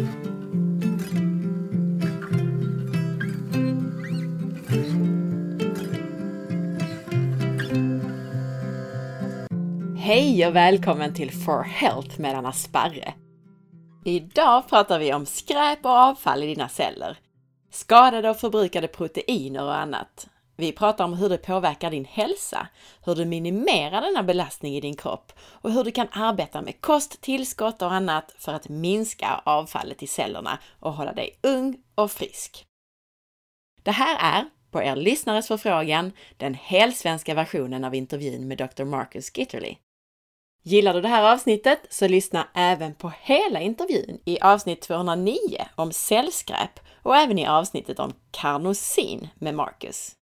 Hej och välkommen till For Health med Anna Sparre! Idag pratar vi om skräp och avfall i dina celler, skadade och förbrukade proteiner och annat. Vi pratar om hur det påverkar din hälsa, hur du minimerar denna belastning i din kropp och hur du kan arbeta med kost, tillskott och annat för att minska avfallet i cellerna och hålla dig ung och frisk. Det här är, på er lyssnares förfrågan, den helsvenska versionen av intervjun med Dr. Marcus Gitterly. Gillar du det här avsnittet så lyssna även på hela intervjun i avsnitt 209 om cellskräp och även i avsnittet om karnosin med Marcus.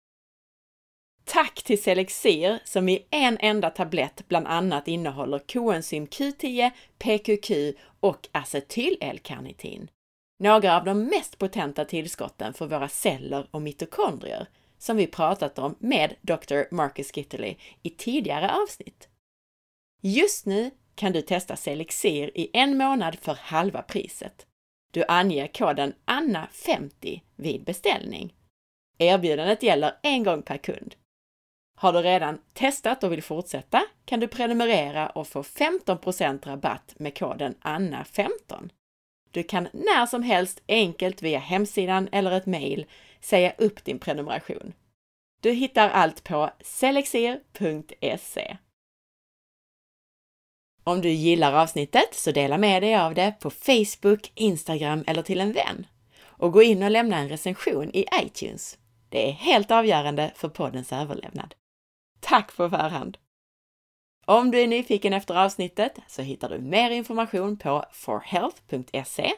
Tack till Selexir som i en enda tablett bland annat innehåller koenzym Q10, PQQ och acetyl-L-karnitin. Några av de mest potenta tillskotten för våra celler och mitokondrier som vi pratat om med Dr. Marcus Gitterly i tidigare avsnitt. Just nu kan du testa Selexir i en månad för halva priset. Du anger koden ANNA50 vid beställning. Erbjudandet gäller en gång per kund. Har du redan testat och vill fortsätta kan du prenumerera och få 15% rabatt med koden ANNA15. Du kan när som helst enkelt via hemsidan eller ett mejl säga upp din prenumeration. Du hittar allt på selexir.se. Om du gillar avsnittet så dela med dig av det på Facebook, Instagram eller till en vän. Och gå in och lämna en recension i iTunes. Det är helt avgörande för poddens överlevnad. Tack på förhand! Om du är nyfiken efter avsnittet så hittar du mer information på forhealth.se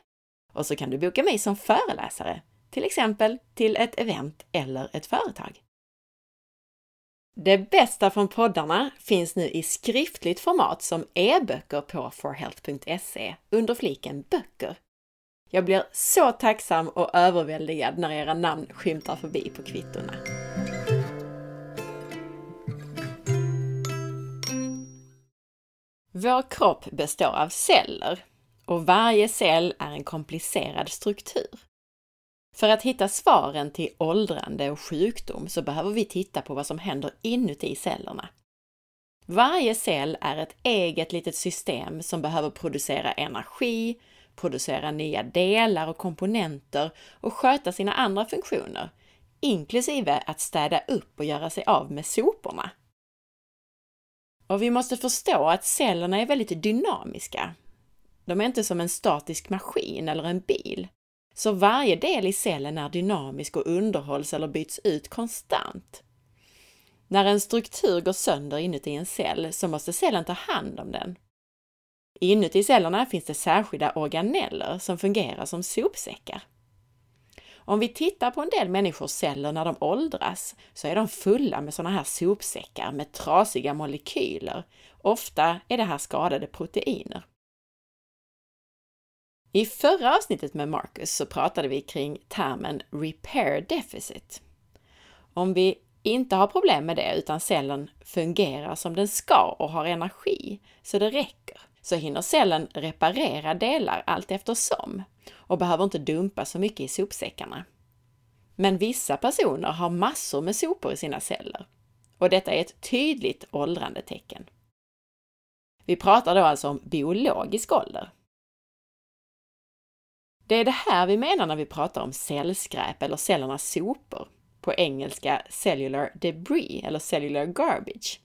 och så kan du boka mig som föreläsare, till exempel till ett event eller ett företag. Det bästa från poddarna finns nu i skriftligt format som e-böcker på forhealth.se under fliken böcker. Jag blir så tacksam och överväldigad när era namn skymtar förbi på kvittorna. Vår kropp består av celler och varje cell är en komplicerad struktur. För att hitta svaren till åldrande och sjukdom så behöver vi titta på vad som händer inuti cellerna. Varje cell är ett eget litet system som behöver producera energi, producera nya delar och komponenter och sköta sina andra funktioner, inklusive att städa upp och göra sig av med soporna. Och vi måste förstå att cellerna är väldigt dynamiska. De är inte som en statisk maskin eller en bil. Så varje del i cellen är dynamisk och underhålls eller byts ut konstant. När en struktur går sönder inuti en cell så måste cellen ta hand om den. Inuti cellerna finns det särskilda organeller som fungerar som sopsäckar. Om vi tittar på en del människors celler när de åldras så är de fulla med sådana här sopsäckar med trasiga molekyler. Ofta är det här skadade proteiner. I förra avsnittet med Marcus så pratade vi kring termen repair deficit. Om vi inte har problem med det utan cellen fungerar som den ska och har energi så det räcker, så hinner cellen reparera delar allt eftersom och behöver inte dumpa så mycket i sopsäckarna. Men vissa personer har massor med sopor i sina celler och detta är ett tydligt åldrandetecken. Vi pratar då alltså om biologisk ålder. Det är det här vi menar när vi pratar om cellskräp eller cellernas sopor, på engelska cellular debris eller cellular garbage.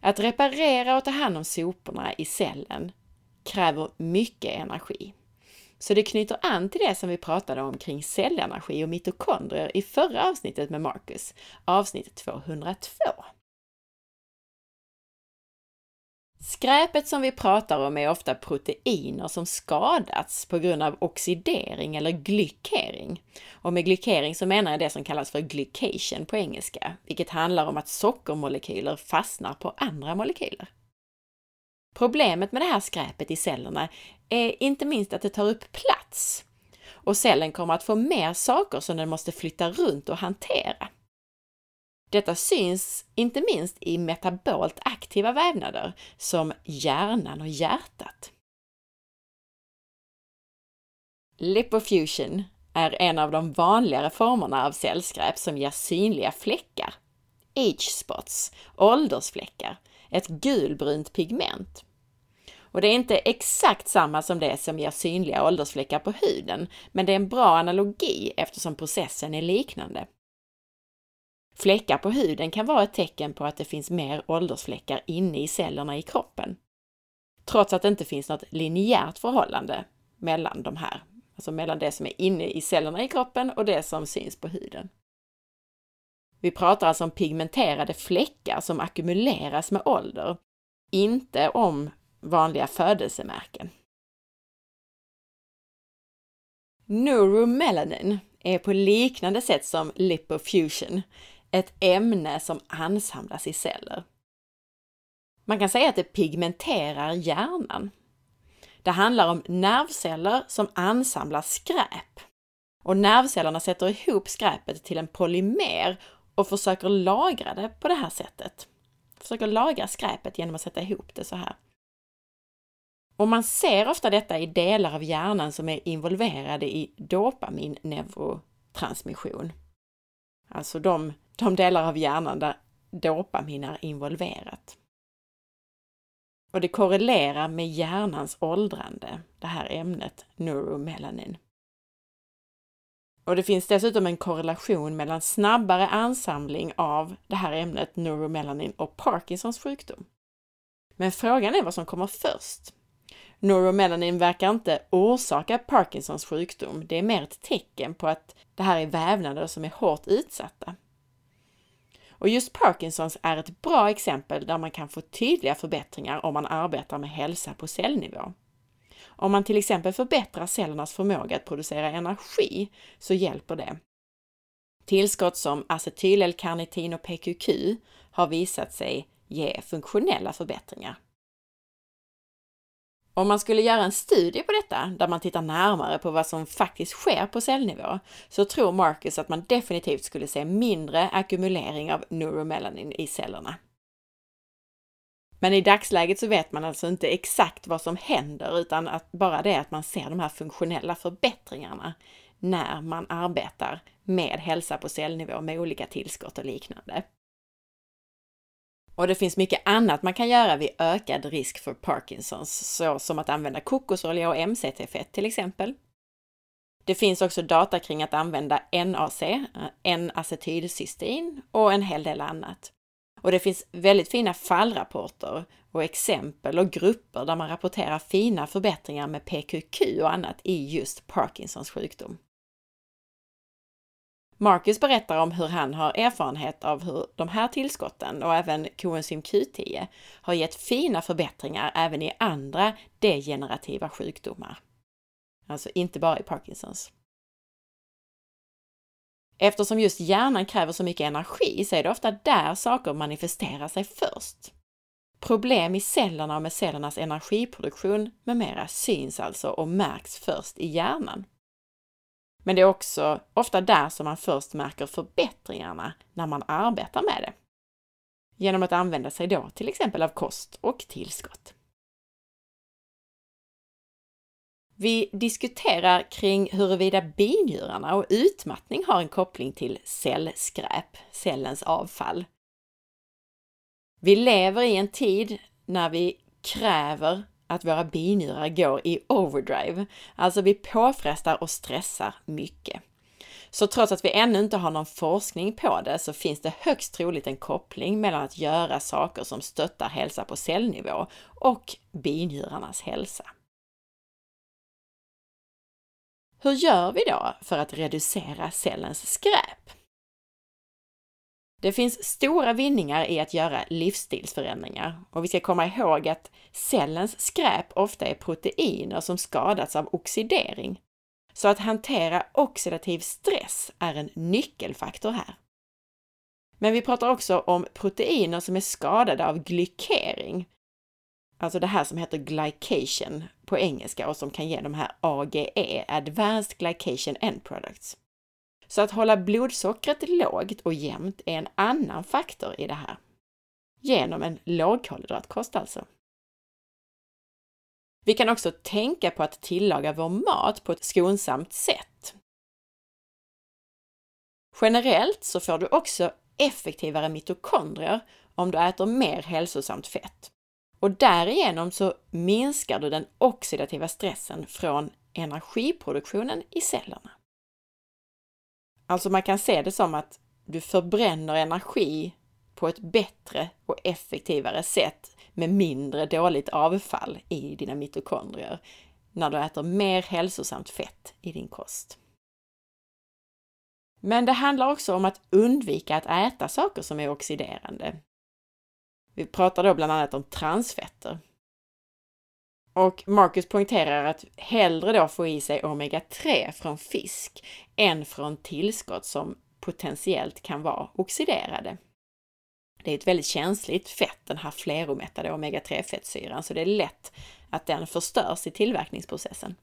Att reparera och ta hand om soporna i cellen kräver mycket energi. Så det knyter an till det som vi pratade om kring cellenergi och mitokondrier i förra avsnittet med Marcus, avsnitt 202. Skräpet som vi pratar om är ofta proteiner som skadats på grund av oxidering eller glykering. Och med glykering så menar jag det som kallas för glycation på engelska, vilket handlar om att sockermolekyler fastnar på andra molekyler. Problemet med det här skräpet i cellerna är inte minst att det tar upp plats och cellen kommer att få mer saker som den måste flytta runt och hantera. Detta syns inte minst i metabolt aktiva vävnader som hjärnan och hjärtat. Lipofusion är en av de vanligare formerna av cellskräp som ger synliga fläckar, age-spots, åldersfläckar, ett gulbrunt pigment. Och det är inte exakt samma som det som ger synliga åldersfläckar på huden, men det är en bra analogi eftersom processen är liknande. Fläckar på huden kan vara ett tecken på att det finns mer åldersfläckar inne i cellerna i kroppen. Trots att det inte finns något linjärt förhållande mellan de här, alltså mellan det som är inne i cellerna i kroppen och det som syns på huden. Vi pratar alltså om pigmenterade fläckar som ackumuleras med ålder, inte om vanliga födelsemärken. Neuromelanin är på liknande sätt som lipofusion, ett ämne som ansamlas i celler. Man kan säga att det pigmenterar hjärnan. Det handlar om nervceller som ansamlar skräp. Och nervcellerna sätter ihop skräpet till en polymer och försöker lagra det på det här sättet. Försöker lagra skräpet genom att sätta ihop det så här. Och man ser ofta detta i delar av hjärnan som är involverade i dopaminneurotransmission. Alltså de, de delar av hjärnan där dopamin är involverat. Och det korrelerar med hjärnans åldrande, det här ämnet neuromelanin. Och det finns dessutom en korrelation mellan snabbare ansamling av det här ämnet neuromelanin och Parkinsons sjukdom. Men frågan är vad som kommer först. Neuromelanin verkar inte orsaka Parkinsons sjukdom. Det är mer ett tecken på att det här är vävnader som är hårt utsatta. Och just Parkinsons är ett bra exempel där man kan få tydliga förbättringar om man arbetar med hälsa på cellnivå. Om man till exempel förbättrar cellernas förmåga att producera energi så hjälper det. Tillskott som acetyl-L-karnitin och PQQ har visat sig ge funktionella förbättringar. Om man skulle göra en studie på detta, där man tittar närmare på vad som faktiskt sker på cellnivå, så tror Marcus att man definitivt skulle se mindre ackumulering av neuromelanin i cellerna. Men i dagsläget så vet man alltså inte exakt vad som händer, utan att bara det att man ser de här funktionella förbättringarna när man arbetar med hälsa på cellnivå med olika tillskott och liknande. Och det finns mycket annat man kan göra vid ökad risk för Parkinsons, så som att använda kokosolja och MCT-fett till exempel. Det finns också data kring att använda NAC, eh, N-acetylcystein och en hel del annat. Och det finns väldigt fina fallrapporter och exempel och grupper där man rapporterar fina förbättringar med PQQ och annat i just Parkinsons sjukdom. Marcus berättar om hur han har erfarenhet av hur de här tillskotten och även coenzym Q10 har gett fina förbättringar även i andra degenerativa sjukdomar. Alltså inte bara i Parkinsons. Eftersom just hjärnan kräver så mycket energi så är det ofta där saker manifesterar sig först. Problem i cellerna och med cellernas energiproduktion med mera syns alltså och märks först i hjärnan. Men det är också ofta där som man först märker förbättringarna när man arbetar med det. Genom att använda sig då till exempel av kost och tillskott. Vi diskuterar kring huruvida binjurarna och utmattning har en koppling till cellskräp, cellens avfall. Vi lever i en tid när vi kräver att våra binjurar går i overdrive. Alltså vi påfrestar och stressar mycket. Så trots att vi ännu inte har någon forskning på det så finns det högst troligt en koppling mellan att göra saker som stöttar hälsa på cellnivå och binjurarnas hälsa. Hur gör vi då för att reducera cellens skräp? Det finns stora vinningar i att göra livsstilsförändringar och vi ska komma ihåg att cellens skräp ofta är proteiner som skadats av oxidering. Så att hantera oxidativ stress är en nyckelfaktor här. Men vi pratar också om proteiner som är skadade av glykering, alltså det här som heter glycation på engelska och som kan ge de här AGE, Advanced Glycation End Products. Så att hålla blodsockret lågt och jämnt är en annan faktor i det här. Genom en lågkolhydratkost alltså. Vi kan också tänka på att tillaga vår mat på ett skonsamt sätt. Generellt så får du också effektivare mitokondrier om du äter mer hälsosamt fett. Och därigenom så minskar du den oxidativa stressen från energiproduktionen i cellerna. Alltså man kan se det som att du förbränner energi på ett bättre och effektivare sätt med mindre dåligt avfall i dina mitokondrier när du äter mer hälsosamt fett i din kost. Men det handlar också om att undvika att äta saker som är oxiderande. Vi pratar då bland annat om transfetter. Och Marcus poängterar att hellre då få i sig omega-3 från fisk än från tillskott som potentiellt kan vara oxiderade. Det är ett väldigt känsligt fett, den här fleromättade omega-3 fettsyran, så det är lätt att den förstörs i tillverkningsprocessen.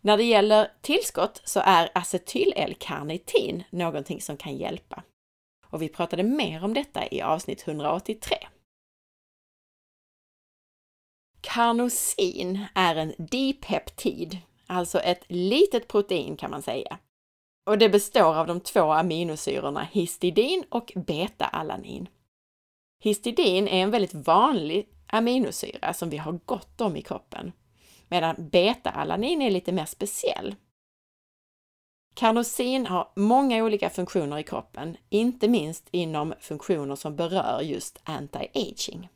När det gäller tillskott så är acetyl-L-karnitin någonting som kan hjälpa. Och vi pratade mer om detta i avsnitt 183. Karnosin är en dipeptid, alltså ett litet protein kan man säga. Och det består av de två aminosyrorna histidin och beta-alanin. Histidin är en väldigt vanlig aminosyra som vi har gott om i kroppen, medan beta-alanin är lite mer speciell. Karnosin har många olika funktioner i kroppen, inte minst inom funktioner som berör just anti-aging.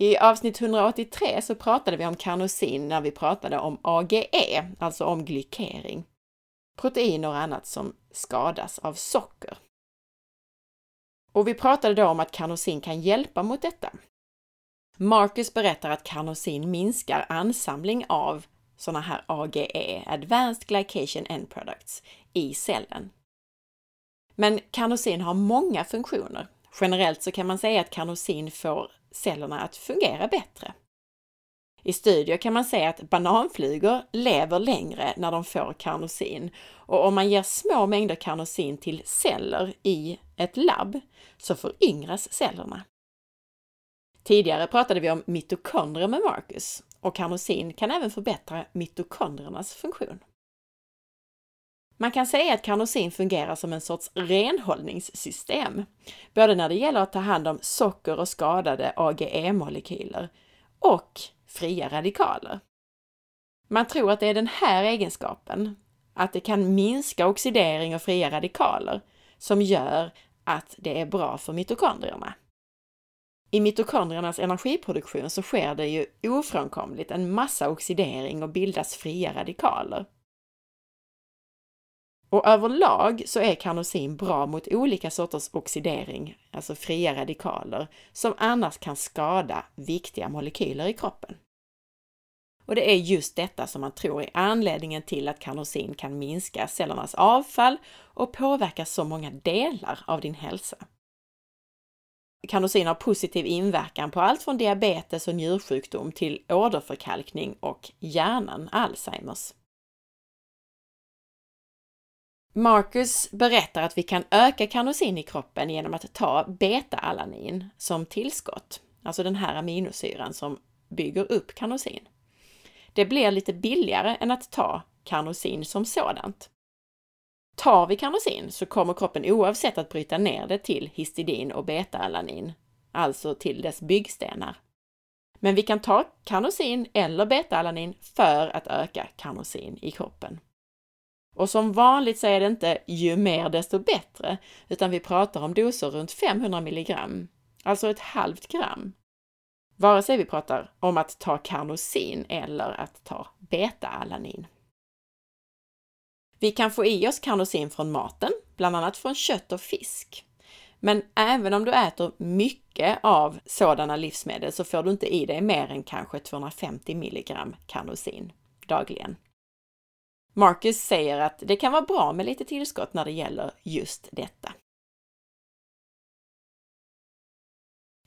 I avsnitt 183 så pratade vi om karnosin när vi pratade om AGE, alltså om glykering. Proteiner och annat som skadas av socker. Och vi pratade då om att karnosin kan hjälpa mot detta. Marcus berättar att karnosin minskar ansamling av sådana här AGE, Advanced Glycation End Products, i cellen. Men karnosin har många funktioner. Generellt så kan man säga att karnosin får cellerna att fungera bättre. I studier kan man se att bananflugor lever längre när de får karnosin och om man ger små mängder karnosin till celler i ett labb så föryngras cellerna. Tidigare pratade vi om mitokondrier med Marcus och karnosin kan även förbättra mitokondriernas funktion. Man kan säga att karnosin fungerar som en sorts renhållningssystem, både när det gäller att ta hand om socker och skadade AGE-molekyler och fria radikaler. Man tror att det är den här egenskapen, att det kan minska oxidering och fria radikaler, som gör att det är bra för mitokondrierna. I mitokondriernas energiproduktion så sker det ju ofrånkomligt en massa oxidering och bildas fria radikaler. Och överlag så är karnosin bra mot olika sorters oxidering, alltså fria radikaler, som annars kan skada viktiga molekyler i kroppen. Och det är just detta som man tror är anledningen till att karnosin kan minska cellernas avfall och påverka så många delar av din hälsa. Karnosin har positiv inverkan på allt från diabetes och njursjukdom till åderförkalkning och hjärnan, Alzheimers. Marcus berättar att vi kan öka karnosin i kroppen genom att ta beta-alanin som tillskott, alltså den här aminosyran som bygger upp karnosin. Det blir lite billigare än att ta karnosin som sådant. Tar vi karnosin så kommer kroppen oavsett att bryta ner det till histidin och beta-alanin, alltså till dess byggstenar. Men vi kan ta karnosin eller beta-alanin för att öka karnosin i kroppen. Och som vanligt så är det inte ju mer desto bättre, utan vi pratar om doser runt 500 milligram, alltså ett halvt gram. Vare sig vi pratar om att ta karnosin eller att ta beta-alanin. Vi kan få i oss karnosin från maten, bland annat från kött och fisk. Men även om du äter mycket av sådana livsmedel så får du inte i dig mer än kanske 250 milligram karnosin dagligen. Marcus säger att det kan vara bra med lite tillskott när det gäller just detta.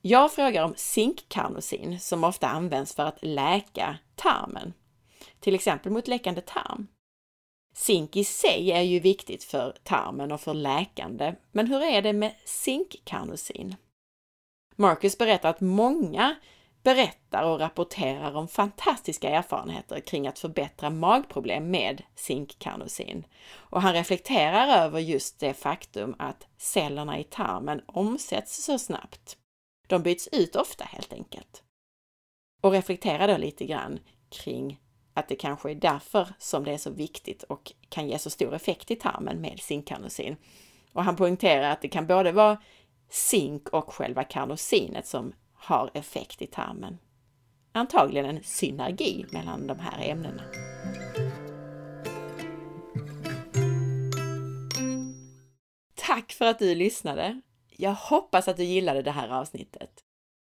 Jag frågar om zinkkarnosin som ofta används för att läka tarmen, till exempel mot läckande tarm. Zink i sig är ju viktigt för tarmen och för läkande, men hur är det med zinkkarnosin? Marcus berättar att många berättar och rapporterar om fantastiska erfarenheter kring att förbättra magproblem med zinkkarnosin. Och han reflekterar över just det faktum att cellerna i tarmen omsätts så snabbt. De byts ut ofta helt enkelt. Och reflekterar då lite grann kring att det kanske är därför som det är så viktigt och kan ge så stor effekt i tarmen med zinkkarnosin. Och han poängterar att det kan både vara zink och själva karnosinet som har effekt i tarmen. Antagligen en synergi mellan de här ämnena. Tack för att du lyssnade! Jag hoppas att du gillade det här avsnittet.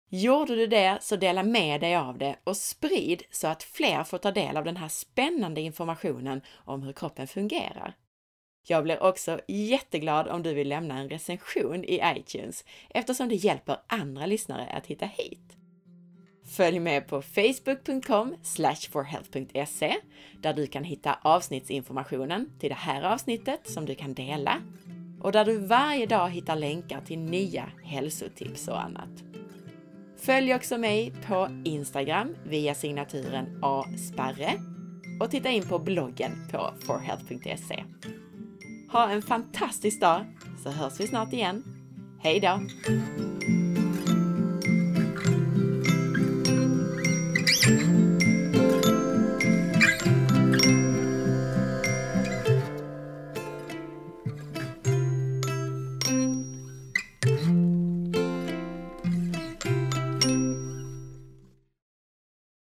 Gjorde du det så dela med dig av det och sprid så att fler får ta del av den här spännande informationen om hur kroppen fungerar. Jag blir också jätteglad om du vill lämna en recension i iTunes eftersom det hjälper andra lyssnare att hitta hit. Följ med på facebook.com forhealth.se där du kan hitta avsnittsinformationen till det här avsnittet som du kan dela och där du varje dag hittar länkar till nya hälsotips och annat. Följ också mig på Instagram via signaturen asparre och titta in på bloggen på forhealth.se. Ha en fantastisk dag så hörs vi snart igen. Hej då!